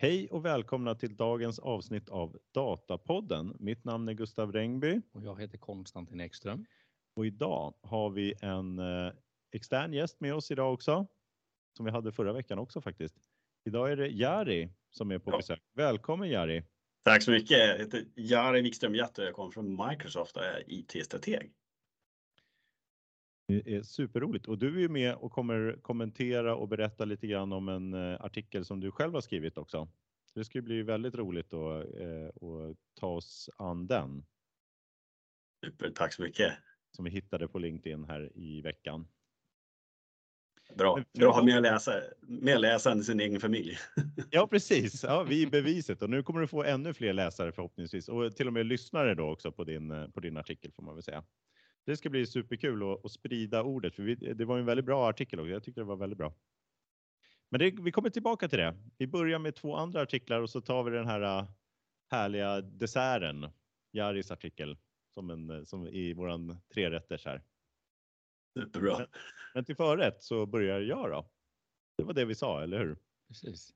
Hej och välkomna till dagens avsnitt av Datapodden. Mitt namn är Gustav Rengby. Och jag heter Konstantin Ekström. Och idag har vi en eh, extern gäst med oss idag också. Som vi hade förra veckan också faktiskt. Idag är det Jari som är på ja. besök. Välkommen Jari! Tack så mycket! Jag heter Jari Wikström Jatt och jag kommer från Microsoft och är IT-strateg. Det är superroligt och du är med och kommer kommentera och berätta lite grann om en eh, artikel som du själv har skrivit också. Det ska bli väldigt roligt att, eh, att ta oss an den. Super, tack så mycket. Som vi hittade på LinkedIn här i veckan. Bra, bra att ha med läsa, med läsa än sin egen familj. Ja, precis. Ja, vi är beviset och nu kommer du få ännu fler läsare förhoppningsvis och till och med lyssnare då också på din, eh, på din artikel får man väl säga. Det ska bli superkul att, att sprida ordet, för vi, det var en väldigt bra artikel och jag tyckte det var väldigt bra. Men det, vi kommer tillbaka till det. Vi börjar med två andra artiklar och så tar vi den här äh, härliga desserten, Jaris artikel, som, en, som i våran trerätters här. Superbra. Men, men till förrätt så börjar jag då. Det var det vi sa, eller hur? Precis.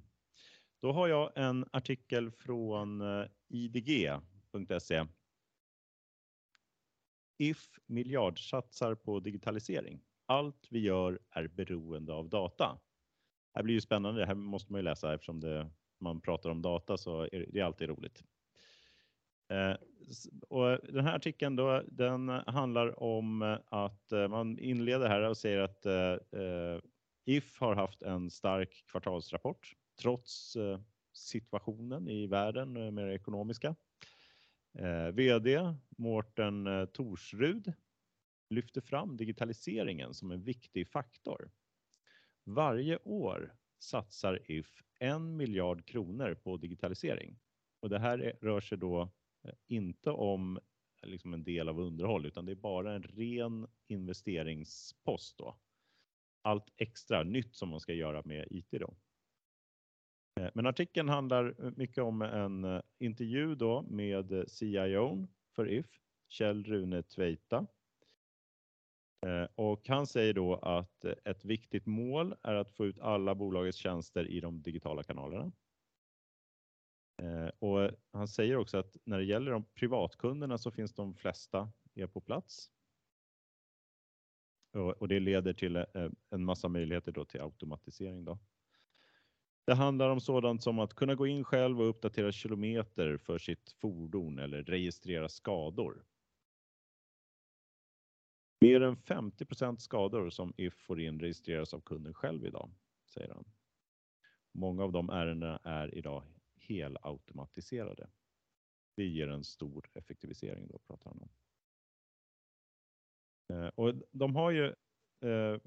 Då har jag en artikel från äh, idg.se If miljardsatsar på digitalisering. Allt vi gör är beroende av data. Det här blir ju spännande. Det här måste man ju läsa eftersom det, man pratar om data så är det alltid roligt. Eh, och den här artikeln då, den handlar om eh, att eh, man inleder här och säger att eh, eh If har haft en stark kvartalsrapport trots eh, situationen i världen med det ekonomiska. Eh, VD Mårten eh, Torsrud lyfter fram digitaliseringen som en viktig faktor. Varje år satsar If en miljard kronor på digitalisering och det här är, rör sig då eh, inte om eh, liksom en del av underhåll utan det är bara en ren investeringspost då. Allt extra nytt som man ska göra med IT då. Eh, men artikeln handlar eh, mycket om en eh, intervju då med CIO för If, Kjell Rune Tveita. Och han säger då att ett viktigt mål är att få ut alla bolagets tjänster i de digitala kanalerna. Och han säger också att när det gäller de privatkunderna så finns de flesta är på plats. Och det leder till en massa möjligheter då till automatisering då. Det handlar om sådant som att kunna gå in själv och uppdatera kilometer för sitt fordon eller registrera skador. Mer än 50% skador som If får in registreras av kunden själv idag, säger han. Många av de ärendena är idag helautomatiserade. Det ger en stor effektivisering då, pratar han om. Eh, och de har ju eh,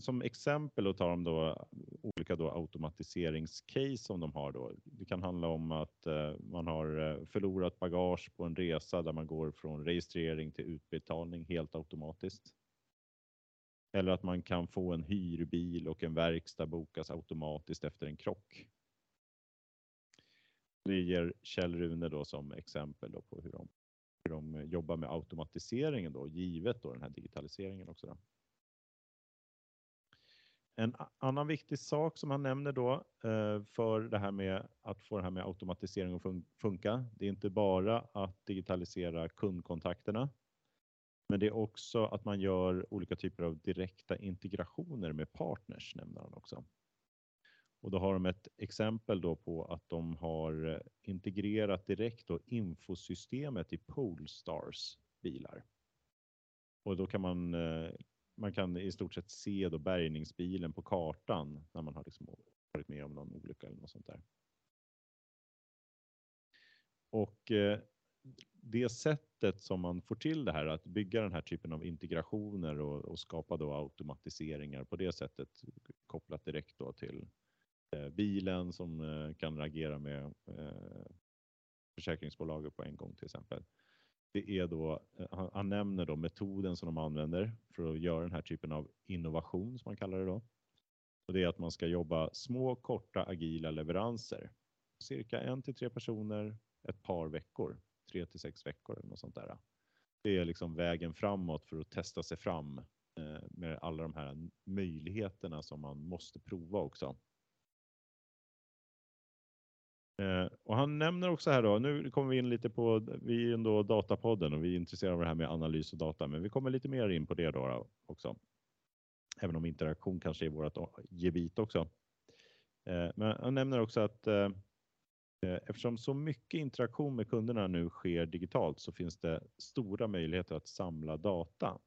som exempel och tar de då olika då automatiseringscase som de har då. Det kan handla om att eh, man har eh, förlorat bagage på en resa där man går från registrering till utbetalning helt automatiskt. Eller att man kan få en hyrbil och en verkstad bokas automatiskt efter en krock. Det ger Kjell Rune då som exempel då på hur de, hur de jobbar med automatiseringen då, givet då den här digitaliseringen också. Då. En annan viktig sak som han nämner då eh, för det här med att få det här med automatisering att funka. Det är inte bara att digitalisera kundkontakterna, men det är också att man gör olika typer av direkta integrationer med partners nämner han också. Och då har de ett exempel då på att de har eh, integrerat direkt då infosystemet i Polestars bilar. Och då kan man eh, man kan i stort sett se då bärgningsbilen på kartan när man har liksom varit med om någon olycka eller något sånt där. Och eh, det sättet som man får till det här, att bygga den här typen av integrationer och, och skapa då automatiseringar på det sättet kopplat direkt då till eh, bilen som eh, kan agera med eh, försäkringsbolaget på en gång till exempel det är då, eh, han, han, nämner då metoden som de använder för att göra den här typen av innovation som man kallar det då. Och det är att man ska jobba små, korta, agila leveranser. Cirka en till tre personer, ett par veckor, tre till sex veckor eller något sånt där. Det är liksom vägen framåt för att testa sig fram eh, med alla de här möjligheterna som man måste prova också. Eh, och han nämner också här då, nu kommer vi in lite på, vi är ju ändå Datapodden och vi är intresserade av det här med analys och data, men vi kommer lite mer in på det då, också. Även om interaktion kanske är vårt eh, gebit också. Eh, men han nämner också att eh, eh, eftersom så mycket interaktion med kunderna nu sker digitalt så finns det stora möjligheter att samla data.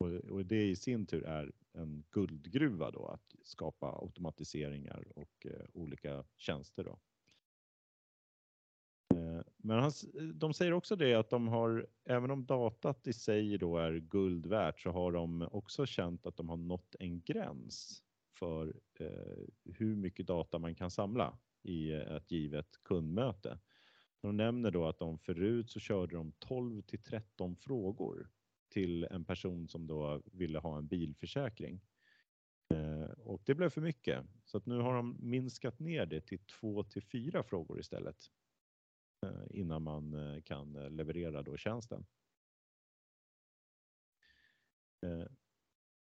Och, och det i sin tur är en guldgruva då att skapa automatiseringar och eh, olika tjänster då. Men han, de säger också det att de har, även om datat i sig då är guld värt, så har de också känt att de har nått en gräns för eh, hur mycket data man kan samla i eh, ett givet kundmöte. De nämner då att de förut så körde de 12 till 13 frågor till en person som då ville ha en bilförsäkring. Eh, och det blev för mycket så att nu har de minskat ner det till två till fyra frågor istället. Eh, innan man eh, kan eh, leverera då tjänsten.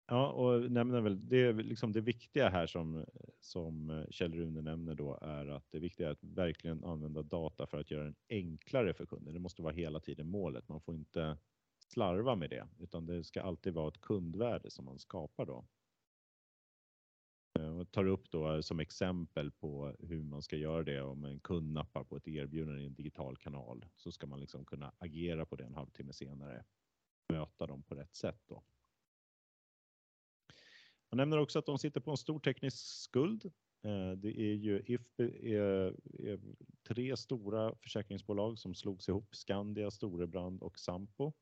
Ja, och nämner väl det är liksom det viktiga här som som Kjell Rune nämner då är att det viktiga är att verkligen använda data för att göra den enklare för kunden. Det måste vara hela tiden målet. Man får inte slarva med det, utan det ska alltid vara ett kundvärde som man skapar då. Jag och tar upp då som exempel på hur man ska göra det om en kund nappar på ett erbjudande i en digital kanal så ska man liksom kunna agera på det en halvtimme senare. Möta dem på rätt sätt då. Man nämner också att de sitter på en stor teknisk skuld. Eh, det är ju If är, är tre stora försäkringsbolag som slogs ihop, Skandia, Storebrand och Sampo,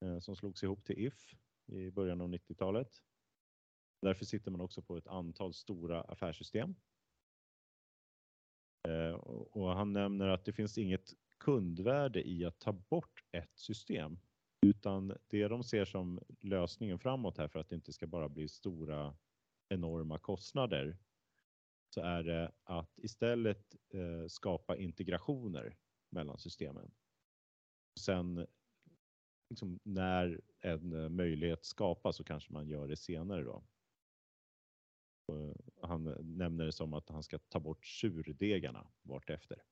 eh, som slogs ihop till If i början av 90-talet. Därför sitter man också på ett antal stora affärssystem. Eh, och han nämner att det finns inget kundvärde i att ta bort ett system, utan det de ser som lösningen framåt här för att det inte ska bara bli stora enorma kostnader så är det att istället eh, skapa integrationer mellan systemen. Sen liksom, när en eh, möjlighet skapas så kanske man gör det senare då. Eh, han nämner det som att han ska ta bort surdegarna vartefter.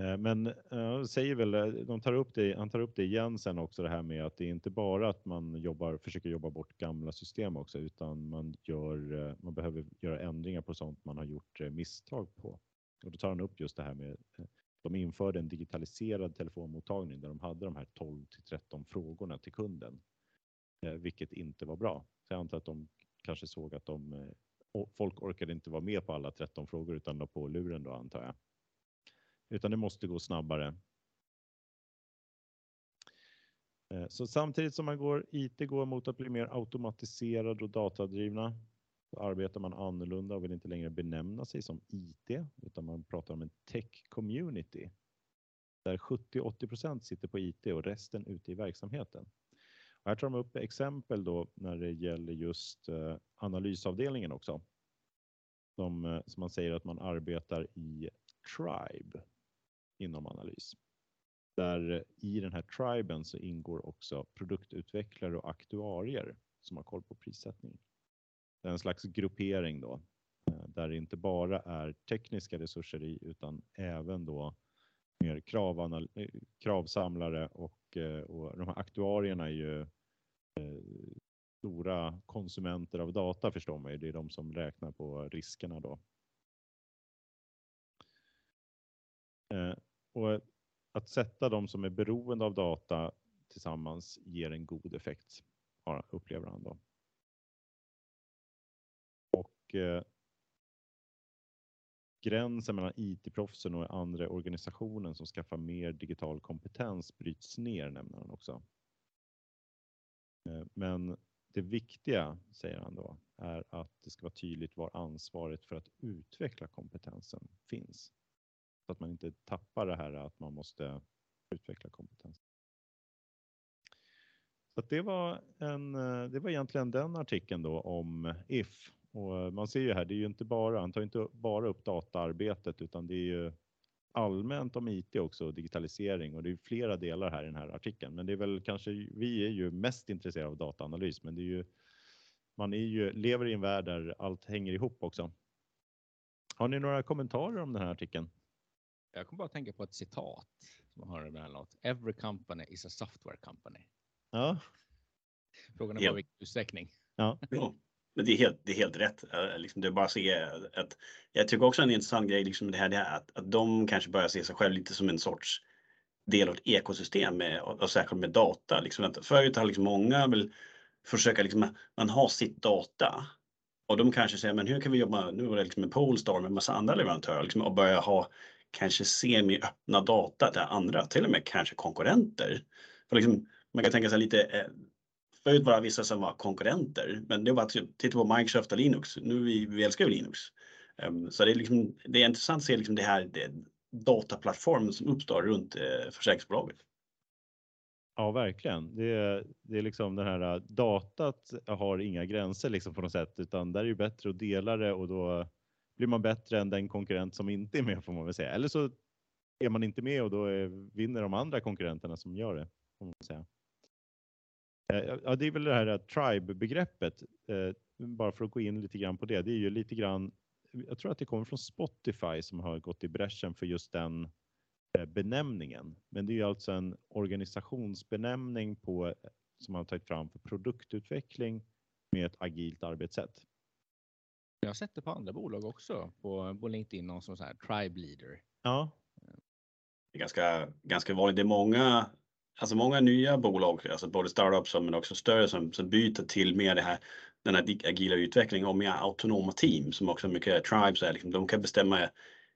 Eh, men uh, säger väl, de tar upp det, han tar upp det igen sen också det här med att det är inte bara att man jobbar, försöker jobba bort gamla system också utan man, gör, man behöver göra ändringar på sånt man har gjort misstag på. Och då tar han upp just det här med de införde en digitaliserad telefonmottagning där de hade de här 12 till 13 frågorna till kunden, vilket inte var bra. Så jag antar att de kanske såg att de, eh, folk orkade inte vara med på alla 13 frågor utan la på luren då antar jag. Utan det måste gå snabbare. Eh, så samtidigt som man går, IT går mot att bli mer automatiserad och datadrivna så arbetar man annorlunda och vill inte längre benämna sig som IT utan man pratar om en tech community där 70-80 sitter på IT och resten ute i verksamheten. Här tar de upp exempel då när det gäller just eh, analysavdelningen också. De, eh, som man säger att man arbetar i Tribe inom analys. Där eh, i den här triben så ingår också produktutvecklare och aktuarier som har koll på prissättning. Det är en slags gruppering då där det inte bara är tekniska resurser i utan även då mer eh, kravsamlare och, eh, och de här aktuarierna är ju eh, stora konsumenter av data förstår man ju. Det är de som räknar på riskerna då. Och att sätta de som är beroende av data tillsammans ger en god effekt, upplever han då. Och gränsen mellan IT-proffsen och andra organisationen som skaffar mer digital kompetens bryts ner, nämner han också. Eh, men det viktiga, säger han då, är att det ska vara tydligt var ansvaret för att utveckla kompetensen finns. Så att man inte tappar det här att man måste utveckla kompetens. Så det, var en, eh, det var egentligen den artikeln då om If. Och man ser ju här, det är ju inte bara, han tar inte bara upp dataarbetet utan det är ju allmänt om IT också och digitalisering och det är flera delar här i den här artikeln. Men det är väl kanske, vi är ju mest intresserade av dataanalys, men det är ju, man är ju, lever i en värld där allt hänger ihop också. Har ni några kommentarer om den här artikeln? Jag kommer bara tänka på ett citat som man hör emellanåt. Every company is a software company. Ja, Frågan är Ja. bara vilken utsträckning. Ja, men det är helt, det är helt rätt. Liksom det är bara att se att jag tycker också en intressant grej liksom det här, det här att, att de kanske börjar se sig själv lite som en sorts del av ett ekosystem med, och, och särskilt med data. Liksom att förut har liksom många vill försöka liksom, man har sitt data och de kanske säger men hur kan vi jobba, nu var det liksom med Polestar med massa andra leverantörer liksom, och börja ha kanske semi-öppna data där andra, till och med kanske konkurrenter. För liksom, man kan tänka sig lite eh, ut var vissa som var konkurrenter, men det var att titta på Microsoft och Linux. Nu vi, vi älskar ju Linux. Um, så det är, liksom, det är intressant att se liksom det här det, dataplattformen som uppstår runt eh, försäkringsbolaget. ja verkligen. Det är, det är liksom den här äh, datat har inga gränser liksom på något sätt, utan där är det bättre att dela det och då blir man bättre än den konkurrent som inte är med får man väl säga. Eller så är man inte med och då är, vinner de andra konkurrenterna som gör det. Får man säga. Eh, Ja, det är väl det här tribe-begreppet. Eh, Bara för att gå in lite grann på det. Det är ju lite grann. Jag tror att det kommer från Spotify som har gått i bräschen för just den eh, benämningen. Men det är ju alltså en organisationsbenämning på som man har tagit fram för produktutveckling med ett agilt arbetssätt. Jag har sett det på andra bolag också. På, på LinkedIn, någon som så här tribe leader. Ja, Det är ganska, ganska vanligt. Det är många, alltså många nya bolag, alltså både startups men också större som, som byter till mer det här, den här agila utvecklingen och mer autonoma team som också mycket tribes är. Liksom, de kan bestämma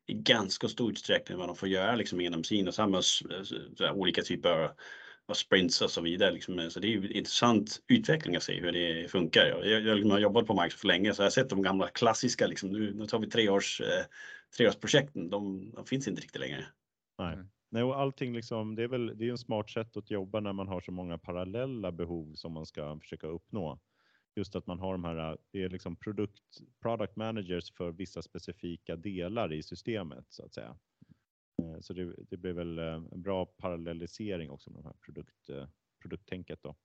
i ganska stor utsträckning vad de får göra liksom, inom sina samma s- s- så här olika typer av sprints och så vidare. Liksom. Så det är ju intressant utveckling att se hur det funkar. Jag, jag, jag har jobbat på Microsoft för länge så jag har sett de gamla klassiska, liksom, nu, nu tar vi treårs, eh, treårsprojekten, de, de finns inte riktigt längre. nej. Nej, och allting liksom, det är väl det är en smart sätt att jobba när man har så många parallella behov som man ska försöka uppnå. Just att man har de här, det är liksom produkt, product managers för vissa specifika delar i systemet så att säga. Eh, Så det, det blir väl eh, en bra parallellisering också med de här produkt, eh, produkttänket då.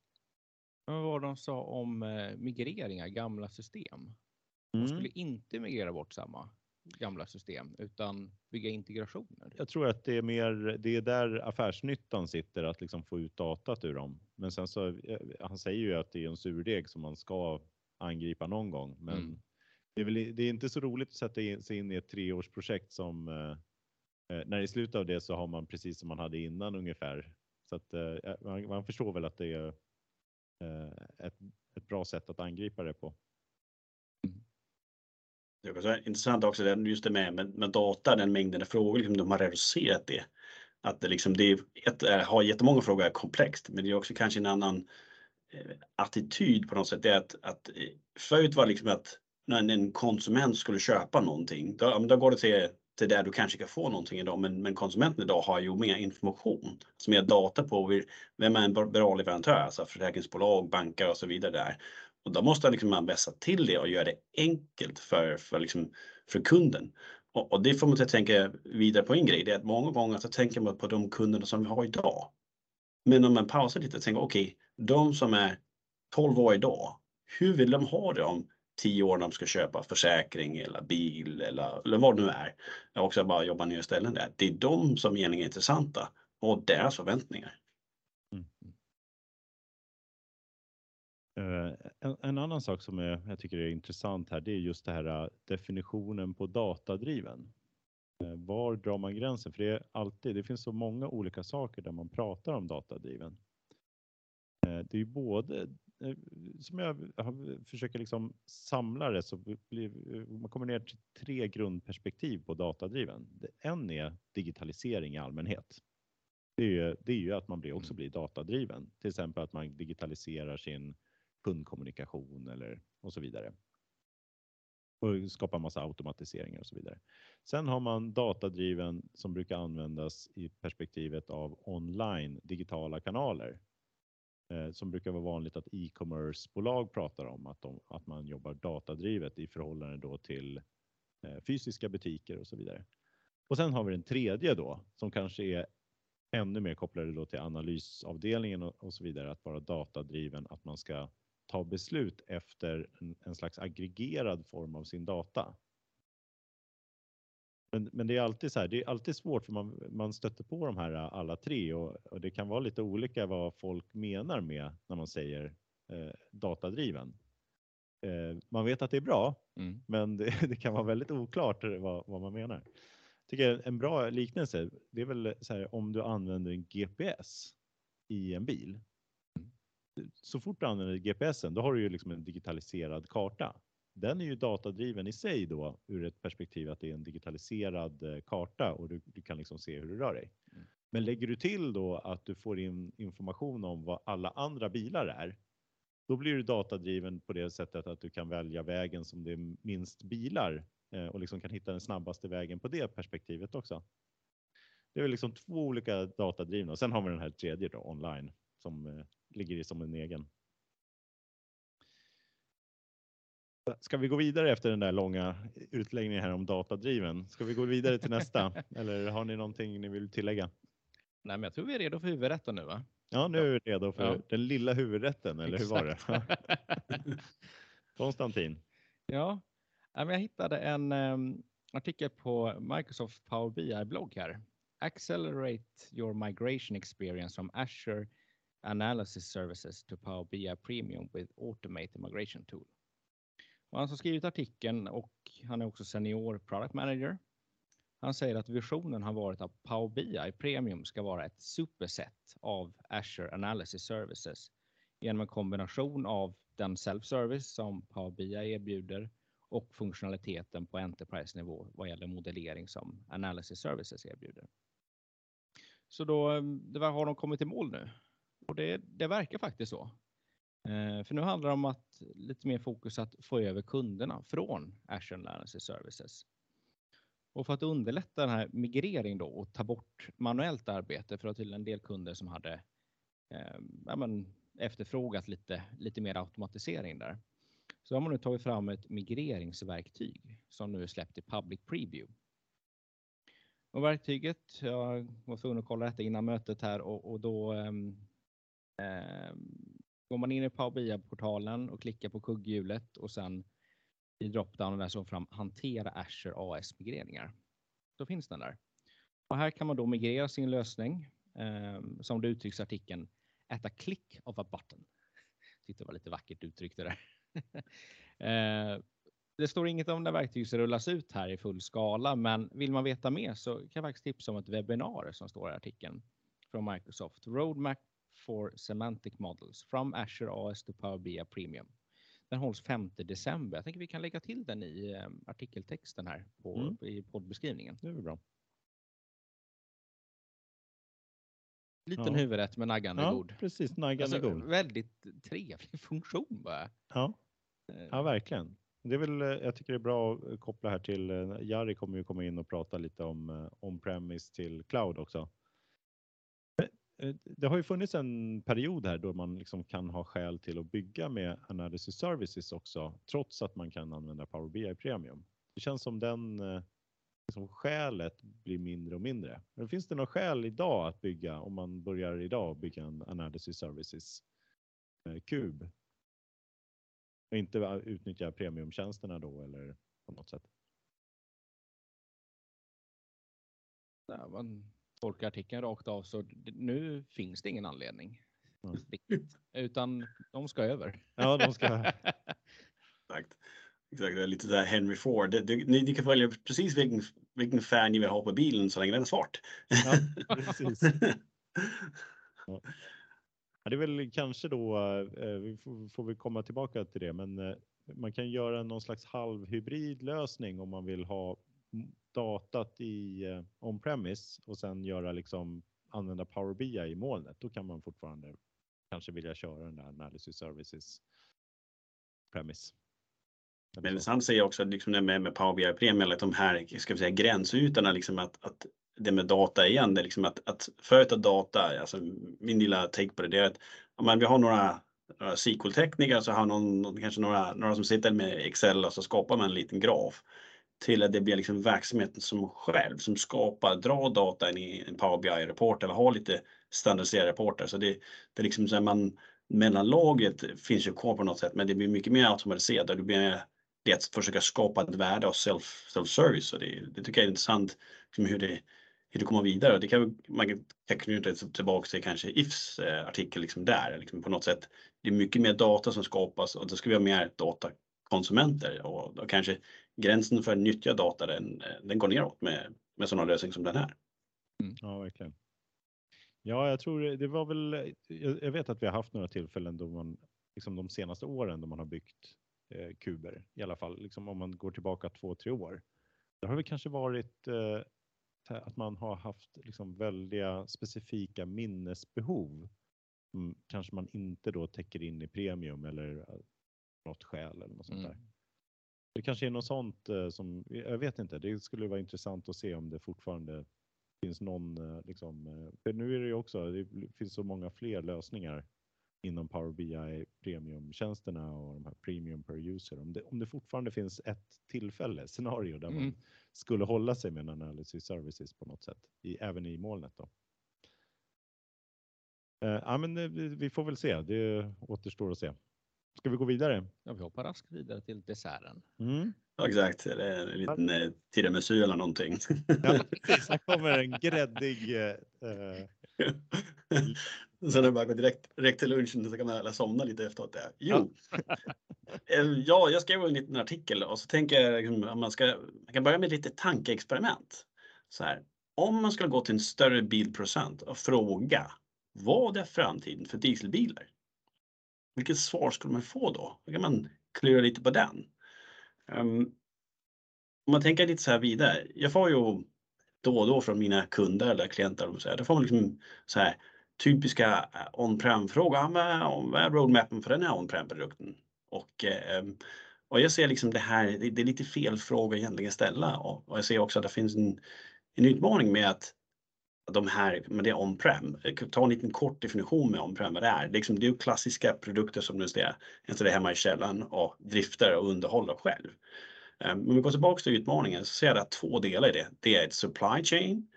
Men vad de sa om migreringar, gamla system? De Mm. skulle inte migrera bort samma gamla system utan bygga integrationer. Jag tror att det är mer, det är där affärsnyttan sitter, att liksom få ut datat ur dem. Men sen så, eh, han säger ju att det är en surdeg som man ska angripa någon gång. Men Mm. det, är väl, det är inte så roligt att sätta in, sig in i ett treårsprojekt som eh, eh, när i slutet av det så har man precis som man hade innan ungefär. Så att eh, man, man förstår väl att det är eh, ett, ett bra sätt att angripa det på. Det är också intressant också det, just det med, med, med data, den mängden av frågor, liksom, de har reducerat det. Att det liksom, det är ett, är, har jättemånga frågor är komplext, men det är också kanske en annan eh, attityd på något sätt. Det är att, att eh, förut var liksom att när en konsument skulle köpa någonting, då, ja, men då går det till, till där du kanske kan få någonting idag, men, men konsumenten idag har ju mer information, alltså mer data på vem är en bra leverantör, alltså försäkringsbolag, banker och så vidare där. Och då måste liksom man vässa till det och göra det enkelt för, för, liksom, för kunden. Och, och det får man att tänka vidare på en grej, det är att många gånger så tänker man på de kunderna som vi har idag. Men om man pausar lite och tänker, okej, de som är 12 år idag, hur vill de ha det om 10 år när de ska köpa försäkring eller bil eller, eller vad det nu är. Jag också bara jobba nya ställen där. Det är de som egentligen är intressanta och deras förväntningar. Mm. mm. En, en annan sak som är, jag tycker är intressant här, det är just det här eh, definitionen på datadriven. Eh, Var drar man gränsen? För det är alltid, det finns så många olika saker där man pratar om datadriven. Eh, Det är ju både, eh, som jag försöker liksom samla det, så blir, eh, man kommer ner till tre grundperspektiv på datadriven. En är digitalisering i allmänhet. Det är ju, det är ju att man blir, också blir datadriven. Till exempel att man digitaliserar sin kundkommunikation eller och så vidare. Och skapar massa automatiseringar och så vidare. Sen har man datadriven som brukar användas i perspektivet av online digitala kanaler. Eh, som brukar vara vanligt att e-commerce-bolag pratar om att, de, att man jobbar datadrivet i förhållande då till eh, fysiska butiker och så vidare. Och sen har vi den tredje då som kanske är ännu mer kopplade då till analysavdelningen och, och så vidare, att vara datadriven, att man ska ta beslut efter en, en slags aggregerad form av sin data. Men, men det är alltid så här, det är alltid svårt för man, man stöter på de här alla tre och, och det kan vara lite olika vad folk menar med när man säger eh, datadriven. Eh, man vet att det är bra, Mm. men det, det kan vara väldigt oklart vad, vad man menar. Jag tycker en bra liknelse, det är väl så här om du använder en GPS i en bil. Så fort du använder GPSen, då har du ju liksom en digitaliserad karta. Den är ju datadriven i sig då ur ett perspektiv att det är en digitaliserad eh, karta och du, du kan liksom se hur du rör dig. Mm. Men lägger du till då att du får in information om vad alla andra bilar är, då blir du datadriven på det sättet att du kan välja vägen som det är minst bilar eh, och liksom kan hitta den snabbaste vägen på det perspektivet också. Det är liksom två olika datadrivna och sen har vi den här tredje då online som eh, ligger i som en egen. Ska vi gå vidare efter den där långa utläggningen här om datadriven? Ska vi gå vidare till nästa eller har ni någonting ni vill tillägga? Nej, men jag tror vi är redo för huvudrätten nu va? Ja, nu är vi redo för Ja. den lilla huvudrätten, eller hur var det? Konstantin. Ja, jag hittade en em, artikel på Microsoft Power BI-blogg här. Accelerate your migration experience from Azure Analysis Services to Power BI Premium with Automated Migration Tool. Och han som skrivit artikeln och han är också senior product manager. Han säger att visionen har varit att Power BI Premium ska vara ett superset av Azure Analysis Services genom en kombination av den self-service som Power BI erbjuder och funktionaliteten på enterprise-nivå vad gäller modellering som Analysis Services erbjuder. Så då eh, det var- har de kommit i mål nu och det, det verkar faktiskt så. Eh, För nu handlar det om att lite mer fokus att få över kunderna från Azure Analysis Services. Och för att underlätta den här migreringen då och ta bort manuellt arbete för att till en del kunder som hade eh, ja, men, efterfrågat lite, lite mer automatisering där. Så har man nu tagit fram ett migreringsverktyg som nu är släppt i public preview. Och verktyget, jag var tvungen att kolla detta innan mötet här och, och då ehm, Ehm, går man in i Power BI-portalen och klickar på kugghjulet och sen i dropdownen där så fram hantera Azure AS-migreringar. Då finns den där. Och här kan man då migrera sin lösning eh, som det uttrycks i artikeln at a click of a button. Tyckte det var lite vackert uttryckt det där. Eh, det står inget om när verktyget ska rullas ut här i full skala, men vill man veta mer så kan jag faktiskt tipsa om ett webbinar som står i artikeln från Microsoft. Roadmap for Semantic Models from Azure AS to Power BI Premium. Den hålls 5 december. Jag tänker vi kan lägga till den i eh, artikeltexten här på, Mm. i poddbeskrivningen. Det är bra. Liten Ja. huvudrätt med naggande Ja, god. precis. Naggande Alltså, god. väldigt trevlig funktion bara. Ja, Eh, ja, verkligen. Det är väl, eh, jag tycker det är bra att koppla här till, Jari kommer ju komma in och prata lite om on-premise till cloud också. Eh, det har ju funnits en period här då man liksom kan ha skäl till att bygga med analysis services också, trots att man kan använda Power BI Premium. Det känns som den eh, liksom skälet blir mindre och mindre. Men finns det något skäl idag att bygga, om man börjar idag bygga en analysis services eh, kub? Och inte utnyttja premiumtjänsterna då eller på något sätt? Nej, man tolkar artikeln rakt av så nu finns det ingen anledning. Mm. Utan de ska över. Ja, de ska... Exakt. Exakt, det är lite där Henry Ford. Det, ni, ni kan välja precis vilken, vilken färg ni vill ha på bilen så länge den är svart. Ja, precis. Ja, det är väl kanske då, eh, vi får, får vi komma tillbaka till det, men eh, man kan göra någon slags halvhybrid lösning om man vill ha datat i eh, on-premise och sen göra liksom använda Power BI i molnet. Då kan man fortfarande kanske vilja köra den där analysis services premise. Eller Men han säger också att liksom det med, med Power BI Premium, att de här ska vi säga, gränsytorna, liksom att, att det med data igen, det är liksom att, att företa data, alltså min lilla take på det, det är att om man, vi har några, några SQL-tekniker, så har någon, kanske några, några som sitter med Excel och så skapar man en liten graf till att det blir liksom verksamheten som själv som skapar, drar data in i en Power BI-rapport eller har lite standardiserade rapporter. Så det, det är liksom så att man mellanlagret finns ju kvar på något sätt, men det blir mycket mer automatiserat och det blir det att försöka skapa ett värde av self, self-service. Och det, det tycker jag är intressant liksom hur, det, hur det kommer vidare. Det kan, man kan knyta tillbaka till kanske IFs eh, artikel liksom där. Liksom på något sätt, det är mycket mer data som skapas och då ska vi ha mer datakonsumenter och då kanske gränsen för att nyttja data den, den går neråt med, med sådana lösningar som den här. Mm. Ja, verkligen. Ja, jag tror det var väl. Jag vet att vi har haft några tillfällen då man liksom de senaste åren då man har byggt eh, kuber i alla fall, liksom om man går tillbaka två, tre år. Det har väl kanske varit eh, att man har haft liksom väldiga specifika minnesbehov som kanske man inte då täcker in i premium eller eh, något skäl eller något sånt där. Det kanske är något sånt eh, som, jag vet inte, det skulle vara intressant att se om det fortfarande finns någon, eh, liksom, eh, för nu är det ju också, det finns så många fler lösningar inom Power BI premiumtjänsterna och de här premium per user. Om det, om det fortfarande finns ett tillfälle, scenario där mm. man skulle hålla sig med en analysis services på något sätt, i, även i molnet då. Eh, ja, men det, vi får väl se. Det återstår att se. Ska vi gå vidare? Ja, vi hoppar raskt vidare till desserten. Mm. Ja, exakt, det är en liten eh, tiramisu eller någonting. Ja, precis. Här kommer en gräddig. Eh, eh Sen är det bara att gå direkt, direkt till lunchen så kan man somna lite efteråt. Där. Jo, eh, ja, jag skrev en liten artikel och så tänker jag liksom, att man ska man kan börja med lite tankeexperiment. Så här, om man skulle gå till en större bilprocent och fråga vad är framtiden för dieselbilar? Vilket svar skulle man få då? Då kan man klura lite på den. Um, om man tänker lite så här vidare. Jag får ju då och då från mina kunder eller klienter, så här, då får man liksom så här typiska eh, on-prem frågor. Vad är roadmappen för den här on-prem produkten? Och, ehm, och jag ser liksom det här, det, är lite fel fråga egentligen att ställa och, och jag ser också att det finns en, en utmaning med att de här, men det är on-prem. Ta en liten kort definition med on-prem vad det är. Det är, liksom, det är klassiska produkter som du ser, en det hemma i källaren och drifter och underhåller själv. Ehm, men om vi går tillbaka till utmaningen så ser jag att två delar i det. Det är ett supply chain,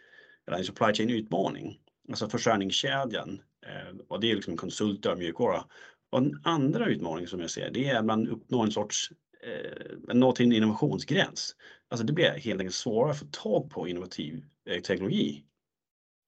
eller en supply chain utmaning, alltså försörjningskedjan. Ehm, och det är liksom konsulter och mjukvara. Och den andra utmaningen som jag ser, det är att man uppnår en sorts eh, nå till en innovationsgräns. Alltså det blir helt enkelt svårare att få tag på innovativ eh, teknologi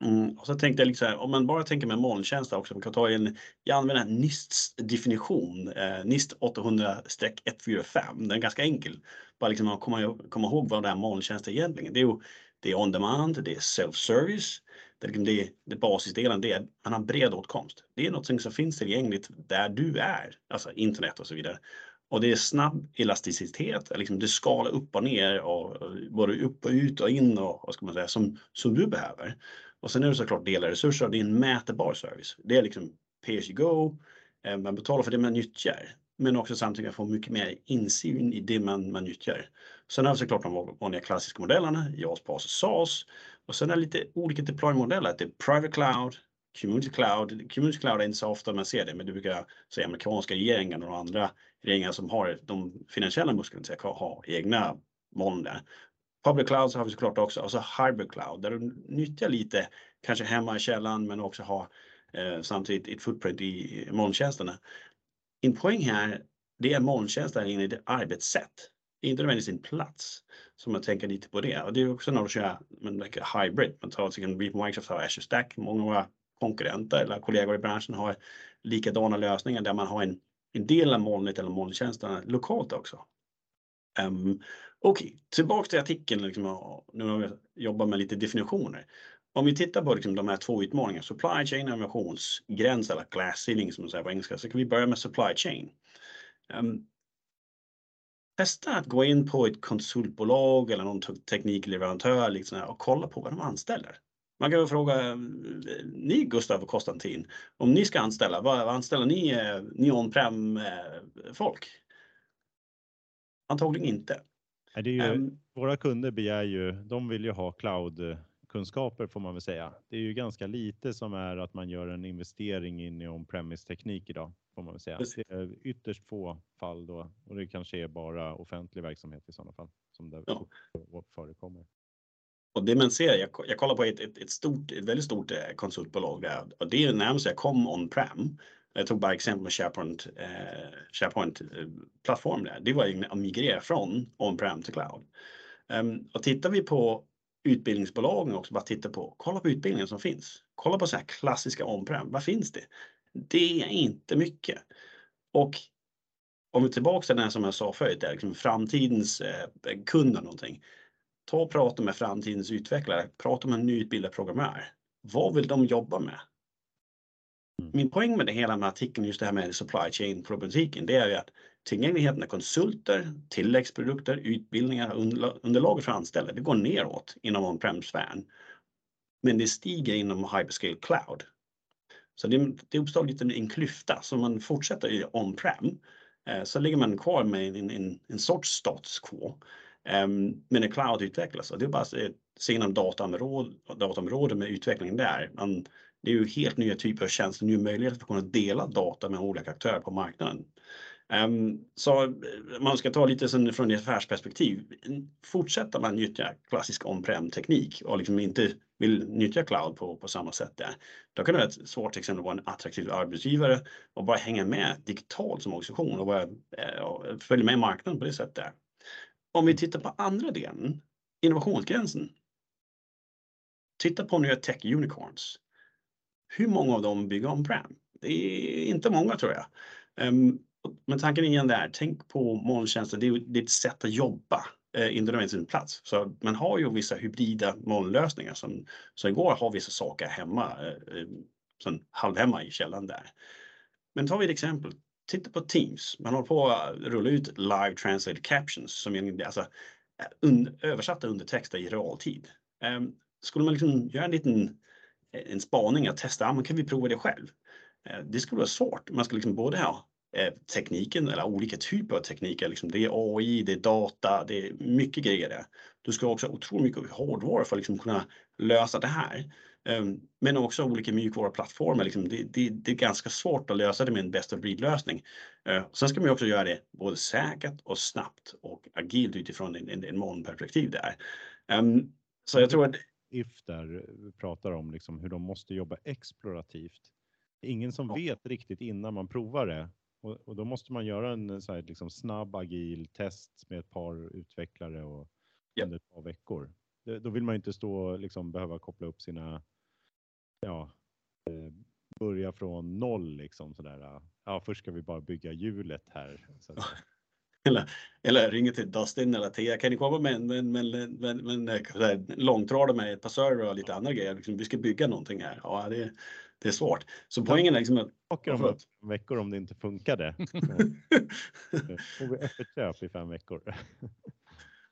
Mm, och så tänkte jag liksom, om man bara tänker med molntjänster också, man kan ta en, jag använder NISTs definition, eh, NIST 800-145, den är ganska enkel. Bara liksom att komma, komma ihåg vad det är molntjänster egentligen. Det är, ju, det är on demand, det är self-service, det är, liksom det, det basisdelen, det är man har bred åtkomst. Det är något som finns tillgängligt där du är, alltså internet och så vidare. Och det är snabb elasticitet, liksom det skalar upp och ner och både upp och ut och in och vad ska man säga, som, som du behöver. Och sen är det såklart dela resurser och det är en mätbar service. Det är liksom pay as you go, eh, man betalar för det man nyttjar, men också samtidigt få mycket mer insyn i det man, man nyttjar. Sen har vi såklart de vanliga klassiska modellerna, JAS, PAS och SAS. Och sen är det lite olika deploymodeller, Det är private cloud, community cloud. Community cloud är inte så ofta man ser det, men det brukar säga amerikanska regeringen och andra regeringar som har de finansiella musklerna till ha egna moln där. Public cloud så har vi såklart också, alltså hybrid cloud där du nyttjar lite, kanske hemma i källan men också ha eh, samtidigt ett footprint i molntjänsterna. En poäng här, det är molntjänster i arbetssätt, inte nödvändigtvis en plats. Så man tänker lite på det och det är också när du kör men, hybrid, man tar till exempel Microsoft har Azure Stack, många av våra konkurrenter eller kollegor i branschen har likadana lösningar där man har en, en del av molnet eller molntjänsterna lokalt också. Um, Okej, okay, till artikeln. Liksom, nu har vi jobbat med lite definitioner. Om vi tittar på liksom, de här två utmaningarna, supply chain och innovationsgräns eller glass ceiling som man säger på engelska, så kan vi börja med supply chain. Ehm, um, testa att gå in på ett konsultbolag eller någon teknikleverantör liksom, och kolla på vad de anställer. Man kan fråga ehm, ni Gustav och Konstantin, om ni ska anställa, vad anställer ni, eh, ni on-prem eh, folk? Antagligen inte. Det ju, um, våra kunder begär ju, de vill ju ha cloud-kunskaper får man väl säga. Det är ju ganska lite som är att man gör en investering in i on-premise teknik idag får man väl säga. Det är ytterst få fall då och det kanske är bara offentlig verksamhet i sådana fall som det ja. förekommer. Och det man ser, jag, jag kollar på ett, ett, ett, stort, ett väldigt stort eh, konsultbolag där och det är närmast jag kom on-prem jag tog bara exempel med SharePoint, eh, SharePoint plattform där. Det var ju att migrera från on-prem till cloud. Um, och tittar vi på utbildningsbolagen också, bara titta på, kolla på utbildningen som finns. Kolla på så här klassiska on-prem, vad finns det? Det är inte mycket. Och om vi tillbaka till den som jag sa förut, är liksom framtidens eh, kund någonting. Ta och prata med framtidens utvecklare, prata med en nyutbildad programmör. Vad vill de jobba med? Mm. Min poäng med det hela med artikeln, just det här med supply chain problematiken, det är ju att tillgängligheten av konsulter, tilläggsprodukter, utbildningar, underlag för anställda, det går neråt inom on-prem-sfären. Men det stiger inom hyperscale cloud. Så det, det uppstår lite en klyfta, så man fortsätter i on-prem eh, så ligger man kvar med en, en, en sorts status quo. Um, men när cloud utvecklas, och det är bara att se inom dataområdet dataområde med utvecklingen där. Man, det är ju helt nya typer av tjänster, nya möjligheter för att kunna dela data med olika aktörer på marknaden. Um, så man ska ta lite sen från ett affärsperspektiv. Fortsätter man nyttja klassisk on-prem teknik och liksom inte vill nyttja cloud på, på samma sätt där. Då kan det vara ett svårt till exempel att vara en attraktiv arbetsgivare och bara hänga med digitalt som organisation och bara eh, och följa med marknaden på det sättet. Om vi tittar på andra delen, innovationsgränsen. Titta på nya tech unicorns. Hur många av dem bygger on-prem? Det är inte många tror jag. Ehm, men tanken igen där, tänk på molntjänster, det är, ett sätt att jobba, eh, inte nödvändigtvis en plats. Så man har ju vissa hybrida molnlösningar som, som igår har vissa saker hemma, eh, eh, sen halvhemma i källan där. Men tar vi ett exempel, titta på Teams, man håller på att rulla ut live translated captions som är alltså, un, översatta undertexter i realtid. Um, skulle man liksom göra en liten en spaning att testa, ja, men kan vi prova det själv? Eh, det skulle vara svårt. Man ska liksom både ha eh, tekniken eller olika typer av tekniker. Liksom det är AI, det är data, det är mycket grejer där. Du ska också ha otroligt mycket hårdvara för att liksom kunna lösa det här. Ehm, men också olika mjukvaruplattformar. Liksom det, det, det, är ganska svårt att lösa det med en best of breed lösning. Eh, sen ska man också göra det både säkert och snabbt och agilt utifrån en, en, en molnperspektiv där. Ehm, så jag tror att If där pratar om liksom hur de måste jobba explorativt. Ingen som ja. vet riktigt innan man provar det och, och, då måste man göra en så här, liksom snabb agil test med ett par utvecklare och yep. under ett par veckor. Det, då vill man inte stå liksom behöva koppla upp sina, ja, eh, börja från noll liksom sådär. Ja, först ska vi bara bygga hjulet här. Så eller, eller ringer till Dustin eller Thea, kan ni komma med en, med, med, med, med långtradare med ett par server och lite andra grejer? Liksom, vi ska bygga någonting här. Ja, det, det är svårt. Så poängen är liksom att... Åker om fem veckor om det inte funkade. får vi öppet köp i fem veckor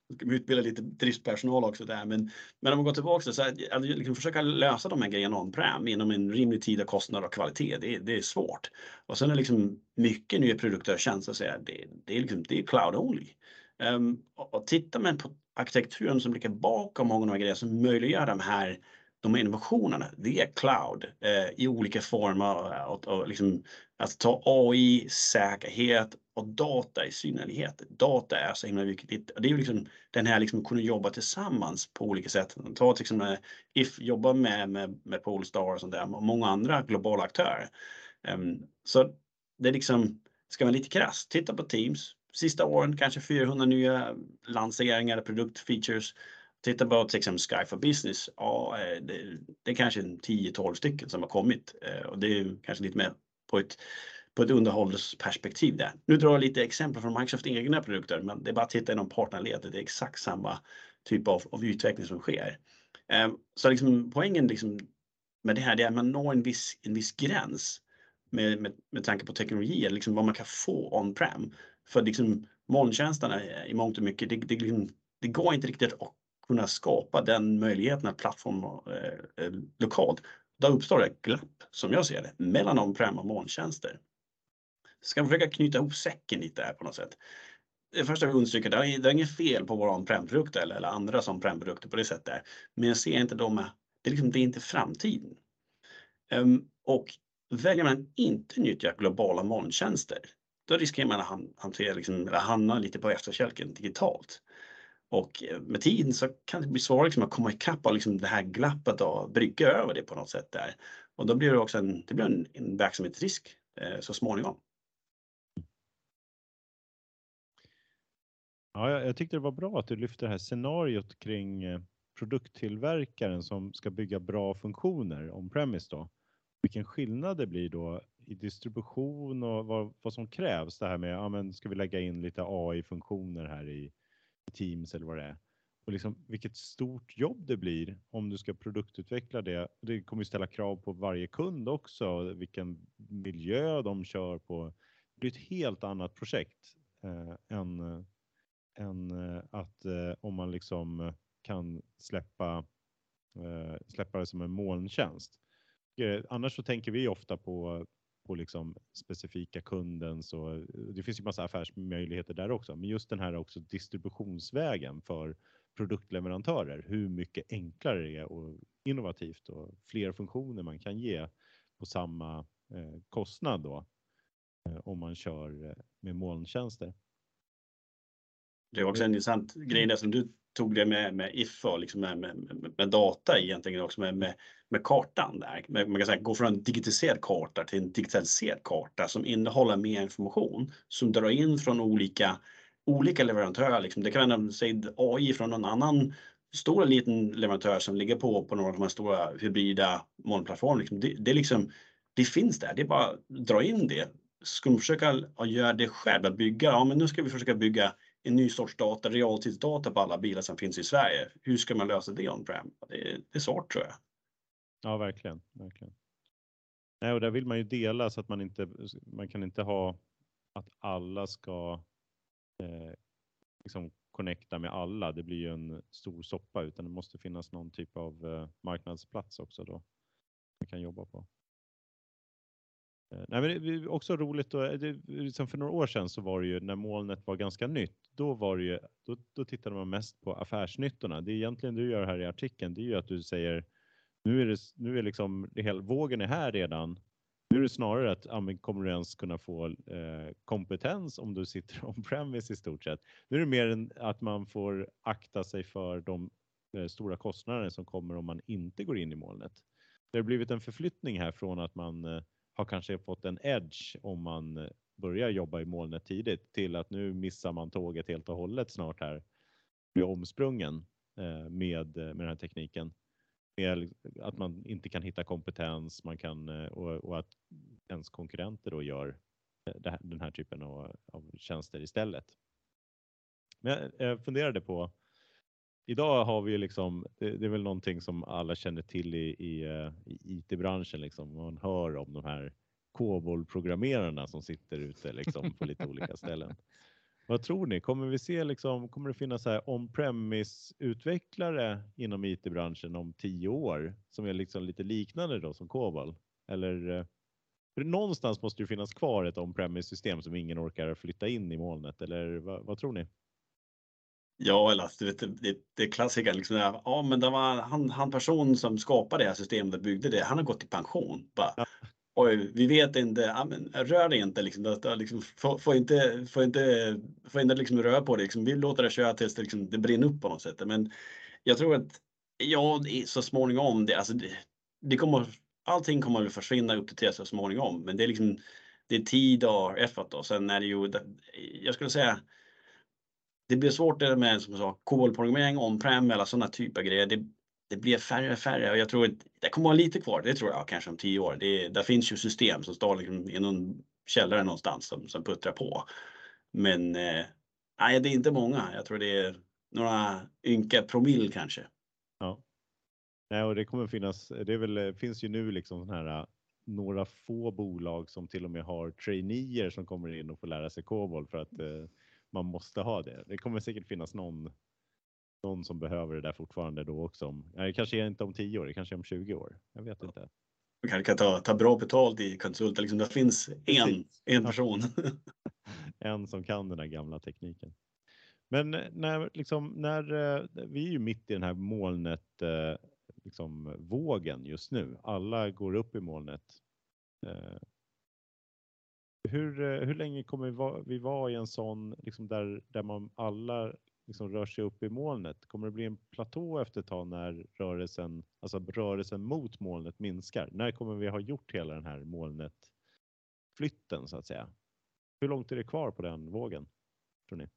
vi utbildar lite driftpersonal också där. Men, men om man går tillbaka så här, att liksom försöka lösa de här grejerna on-prem inom en rimlig tid och kostnad och kvalitet. Det, det är svårt. Och sen är liksom mycket nya produkter och tjänster så här, det, det, är liksom, det är cloud only. Um, och, och tittar man på arkitekturen som ligger bakom många av de här grejerna som möjliggör de här de här innovationerna är cloud eh, i olika former och, och liksom, att ta AI, säkerhet och data i synnerhet. Data är så himla viktigt. Det är ju liksom den här liksom kunna jobba tillsammans på olika sätt. Ta till exempel If jobbar med, med, med Polestar och sånt där och många andra globala aktörer. Um, så det är liksom, ska man lite krasst, titta på Teams. Sista åren kanske 400 nya lanseringar, produktfeatures Titta på till exempel Sky for Business. Ja, eh, det, det är kanske 10-12 stycken som har kommit eh, och det är kanske lite mer på ett, på ett underhållsperspektiv där. Nu drar jag lite exempel från Microsofts egna produkter, men det är bara att titta inom partnerledet. Det är exakt samma typ av, av utveckling som sker. Ehm, så liksom, poängen liksom med det här är att man når en viss, en viss gräns med, med, med tanke på teknologi, liksom vad man kan få on-prem. För liksom molntjänsterna i mångt och mycket, det, det, liksom, det går inte riktigt att kunna skapa den möjligheten att plattform eh, eh, lokalt. Då uppstår det ett glapp som jag ser det mellan on-prem och molntjänster. Ska man försöka knyta ihop säcken lite här på något sätt. Det första vi understryker, det är, det är inget fel på våra on-prem-produkter eller, eller andra som prem-produkter på det sättet. Men jag ser inte dem, det är, liksom, det är inte framtiden. Um, och väljer man inte nyttja globala molntjänster, då riskerar man att hantera, liksom, eller hamna lite på efterkälken digitalt. Och eh, med tiden så kan det bli svårare liksom att komma ikapp och liksom det här glappet och brygga över det på något sätt där. Och då blir det också en, det blir en, en verksamhetsrisk eh, så småningom. Ja, jag, jag tyckte det var bra att du lyfte det här scenariot kring eh, produkttillverkaren som ska bygga bra funktioner on-premise då. Vilken skillnad det blir då i distribution och vad, vad som krävs. Det här med, ja men ska vi lägga in lite AI-funktioner här i, i Teams eller vad det är. Och liksom vilket stort jobb det blir om du ska produktutveckla det. Det kommer ju ställa krav på varje kund också, vilken miljö de kör på. Det blir ett helt annat projekt eh, än, eh, än eh, att eh, om man liksom eh, kan släppa, eh, släppa det som en molntjänst. Eh, annars så tänker vi ofta på på liksom specifika kunden så eh, det finns ju massa affärsmöjligheter där också. Men just den här också distributionsvägen för produktleverantörer, hur mycket enklare det är och innovativt och fler funktioner man kan ge på samma eh, kostnad då eh, om man kör eh, med molntjänster. Det är också en intressant grej där som du tog det med, med if och liksom med, med, med, data egentligen också med, med, med kartan där. Man kan säga gå från en digitaliserad karta till en digitaliserad karta som innehåller mer information som drar in från olika olika leverantörer. Liksom. Det kan vara säg, AI från någon annan stor eller liten leverantör som ligger på, på några av de här stora hybrida molnplattformarna. Liksom. Det, det, liksom, det finns där, det är bara att dra in det. Ska man försöka göra det själv, att bygga, ja men nu ska vi försöka bygga en ny sorts data, realtidsdata på alla bilar som finns i Sverige. Hur ska man lösa det on-prem? Det, det är svårt tror jag. Ja, verkligen. verkligen. Nej, och där vill man ju dela så att man inte, man kan inte ha att alla ska eh, liksom connecta med alla. Det blir ju en stor soppa utan det måste finnas någon typ av eh, marknadsplats också då man kan jobba på. Eh, nej, men det är också roligt då, eh, det, liksom för några år sedan så var det ju när molnet var ganska nytt. Då var det ju, då, då tittade man mest på affärsnyttorna. Det är egentligen du gör här i artikeln. Det är ju att du säger nu är det, nu är liksom det hela, vågen är här redan. Nu är det snarare att ja, kommer du ens kunna få eh, kompetens om du sitter on-premise i stort sett. Nu är det mer än att man får akta sig för de eh, stora kostnader som kommer om man inte går in i molnet. Det har blivit en förflyttning här från att man eh, har kanske fått en edge om man eh, börjar jobba i molnet tidigt till att nu missar man tåget helt och hållet snart här. Blir omsprungen eh, med, eh, med den här tekniken. Med att man inte kan hitta kompetens man kan, och, och att ens konkurrenter då gör den här typen av, av tjänster istället. Men jag funderade på idag har vi ju liksom, det, det, är väl någonting som alla känner till i, i, eh, i IT-branschen, liksom. man hör om de här COBOL-programmerarna som sitter ute liksom, på lite olika ställen. Vad tror ni? Kommer vi se liksom, kommer det finnas on-premise utvecklare inom IT-branschen om tio år som är liksom lite liknande då som COBOL? Eller eh, för någonstans måste det finnas kvar ett on-premise system som ingen orkar flytta in i molnet eller vad, vad tror ni? Ja, eller alltså, vet, det, det är klassikern. Liksom, ja, men det var han, han person som skapade det här systemet och byggde det. Han har gått i pension. Bara, ja. Oj, vi vet inte. Ja, men, rör det inte. Liksom, det, liksom, får, får, inte, får inte, får inte liksom, röra på det. Liksom, vi låter det köra tills det, liksom, det brinner upp på något sätt. Men jag tror att ja, så småningom. Det, alltså, det, det kommer, allting kommer att försvinna upp till så småningom. Men det är liksom det är tid och effort. Och sen är det ju, jag skulle säga det blir svårt det med som sa, kolprogrammering, on-prem eller sådana typer av grejer. Det, det blir färre och färre och jag tror att det kommer vara lite kvar. Det tror jag kanske om tio år. Det, där finns ju system som står liksom i någon källare någonstans som, som puttrar på. Men eh, nej, det är inte många. Jag tror det är några ynka promille kanske. Ja. Nej, och det kommer finnas. Det är väl, eh, finns ju nu liksom sån här eh, några få bolag som till och med har traineer som kommer in och får lära sig COBOL för att eh, man måste ha det. Det kommer säkert finnas någon, någon som behöver det där fortfarande då också. det kanske är inte om 10 år, det kanske är om 20 år. Jag vet inte. Man kanske kan ta, ta bra betalt i konsulter. Liksom det finns en, en person. en som kan den här gamla tekniken. Men när, liksom, när eh, vi är ju mitt i den här molnet eh, liksom, vågen just nu. Alla går upp i molnet. Hur, eh, hur länge kommer vi vara, vi vara i en sån liksom där, där man alla liksom rör sig upp i molnet? Kommer det bli en platå efter ett tag när rörelsen, alltså rörelsen mot molnet minskar? När kommer vi ha gjort hela den här molnet flytten så att säga. Hur långt är det kvar på den vågen? Tror ni?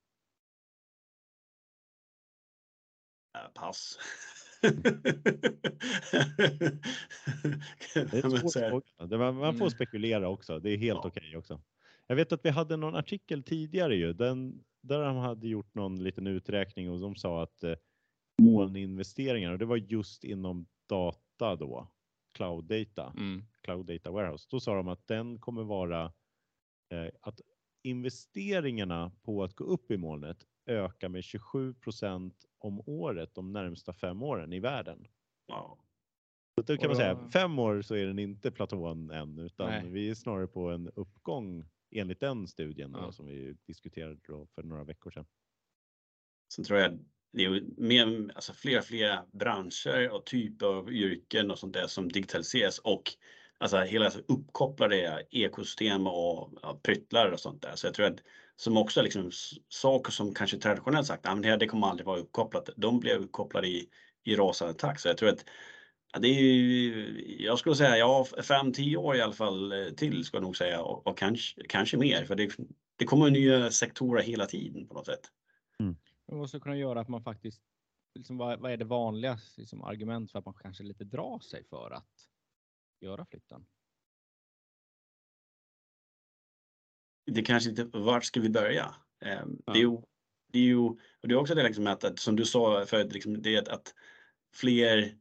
Äh, pass. Det var- Man får Mm. spekulera också. Det är helt Ja. okej också. Jag vet att vi hade någon artikel tidigare ju, den, där de hade gjort någon liten uträkning och de sa att eh, molninvesteringar, och det var just inom data då, cloud data, Mm. cloud data warehouse. Då sa de att den kommer vara eh, att investeringarna på att gå upp i molnet ökar med 27 om året de närmsta fem åren i världen. ja. Så då kan man säga då- fem år så är den inte platån än utan Nej. vi är snarare på en uppgång enligt den studien då, Ja. som vi diskuterade då för några veckor sedan. Sen tror jag det är mer, alltså fler och fler branscher och typer av yrken och sånt där som digitaliseras och alltså hela alltså uppkopplade ekosystem och ja, pryttlar och sånt där. Så jag tror att som också är liksom saker som kanske traditionellt sagt, "Ah, men det, här, det kommer aldrig vara uppkopplat. De blir uppkopplade i, i rasande takt. Så jag tror att ja, det är, ju- jag skulle säga ja, fem, tio år i alla fall eh, till ska jag nog säga och, och kanske, kanske mer för det, det kommer nya sektorer hela tiden på något sätt. Man måste kunna göra att man faktiskt, liksom, vad, vad är det vanliga liksom, argument för att man kanske lite drar sig för att göra flytten? Det kanske inte, vart ska vi börja? Eh. Det är ju, det är ju, och det är också det liksom att, att som du sa förut, liksom, det är att, att fler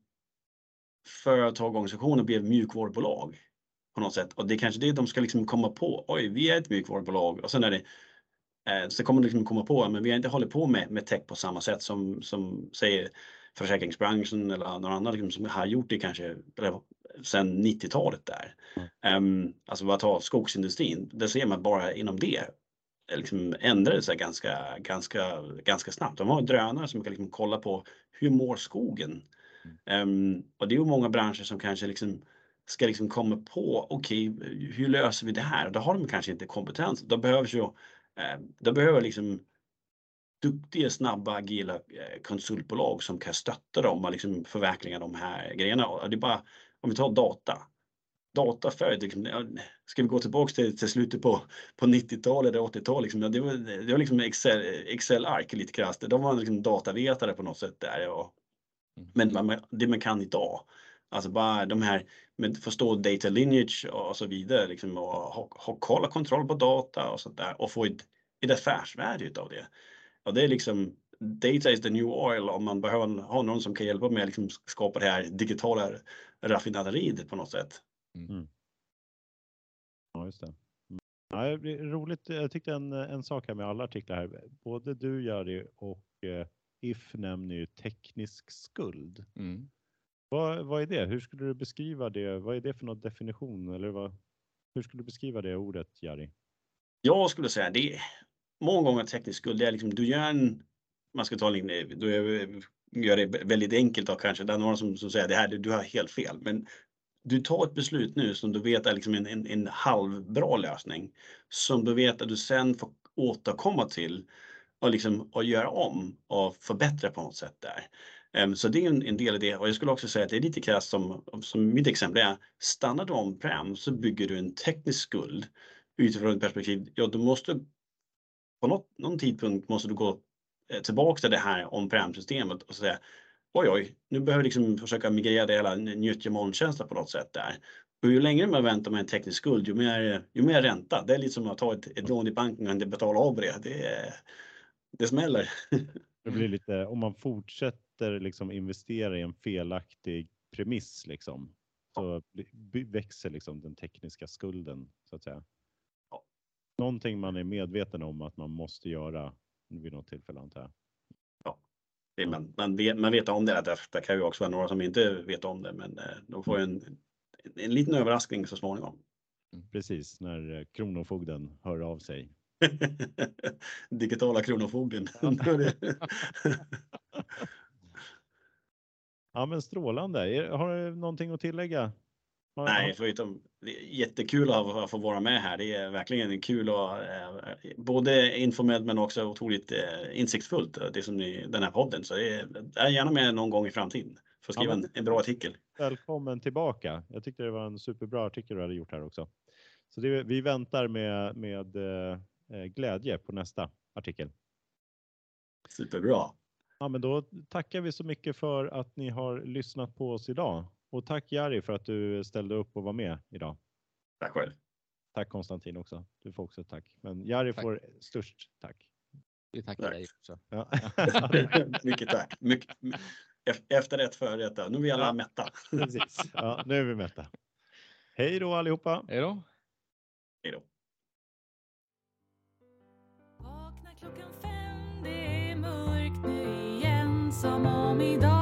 företag och organisationer blev mjukvarubolag på något sätt. Och det är kanske det de ska liksom komma på. Oj, vi är ett mjukvarubolag och sen är det eh, så kommer de liksom komma på, men vi har inte hållit på med, med tech på samma sätt som, som säger försäkringsbranschen eller någon annan liksom, som har gjort det kanske sedan 90-talet där. Um, alltså vad tar skogsindustrin? Där ser man bara inom det liksom ändrade sig ganska, ganska, ganska snabbt. De har drönare som kan liksom kolla på hur mår skogen? Um, och det är ju många branscher som kanske liksom ska liksom komma på, okej, hur löser vi det här? Då har de kanske inte kompetens. Då behövs ju, eh, då behöver liksom duktiga, snabba, agila eh, konsultbolag som kan stötta dem och liksom förverkliga de här grejerna. Det är bara, om vi tar data. Data förut, liksom, ska vi gå tillbaka till, till slutet på, på 90-talet eller 80-talet, liksom, det var, det var liksom Excel, Excel-ark lite krasst. De var liksom datavetare på något sätt där. Och, Mm. men man, det man kan idag, alltså bara de här, med förstå data lineage och så vidare, liksom, och ha, ha koll och kontroll på data och sånt där och få ett, ett affärsvärde utav det. Och det är liksom, data is the new oil om man behöver ha någon som kan hjälpa med att liksom skapa det här digitala raffinaderiet på något sätt. Ja, just det. Mm. Ja, det blir roligt. Jag tyckte en, en sak här med alla artiklar här. Både du Jari och eh, If nämner ju teknisk skuld. Mm. Vad, vad är det? Hur skulle du beskriva det? Vad är det för någon definition? Eller vad, hur skulle du beskriva det ordet Jari? Jag skulle säga det många gånger teknisk skuld. Det är liksom du gör en, man ska ta en, du gör det väldigt enkelt då kanske. Det är några som, som säger det här, du har helt fel. Men du tar ett beslut nu som du vet är liksom en, en, en halvbra lösning. Som du vet att du sen får återkomma till och, liksom, och göra om och förbättra på något sätt där. Um, Så det är en, en del av det och jag skulle också säga att det är lite krasst som, som mitt exempel är. Stannar du om-prem så bygger du en teknisk skuld utifrån ett perspektiv. Ja, du måste på något, någon tidpunkt måste du gå eh, tillbaka till det här on-prem systemet och säga oj, oj, nu behöver vi liksom försöka migrera det hela, nyttja molntjänster på något sätt där. Och ju längre man väntar med en teknisk skuld, ju mer, ju mer ränta. Det är lite som att ta ett, ett lån i banken och inte betala av det. Det, det smäller. Det blir lite, om man fortsätter liksom investera i en felaktig premiss liksom, så växer liksom den tekniska skulden så att säga. Ja. Någonting man är medveten om att man måste göra vid något tillfälle antar jag. Det, man, man, vet, man vet om det, det, kan ju också vara några som inte vet om det, men eh, de får ju en, en liten överraskning så småningom. Precis, när eh, Kronofogden hör av sig. Digitala Kronofogden. Ja. Ja men strålande. Har du någonting att tillägga? Nej, förutom jättekul att, att få vara med här. Det är verkligen kul och eh, både informellt men också otroligt eh, insiktsfullt eh, det som ni, den här podden. Så det är, gärna med någon gång i framtiden. Får skriva Ja, men- en, en bra artikel. Välkommen tillbaka. Jag tyckte det var en superbra artikel du hade gjort här också. Så det, vi väntar med, med glädje på nästa artikel. Superbra. Ja, men då tackar vi så mycket för att ni har lyssnat på oss idag. Och tack Jari för att du ställde upp och var med idag. Tack själv. Tack Konstantin också. Du får också ett tack. Men Jari Tack. får störst tack. Vi tackar Tack. dig också. Ja. Mycket tack. Mycket, ef- efter ett förrätt. Nu är vi alla Ja. mätta. Precis. Ja, nu är vi mätta. Hej då allihopa. Hej då. Hej då. Vakna klockan fem, det är mörkt nu igen Som om idag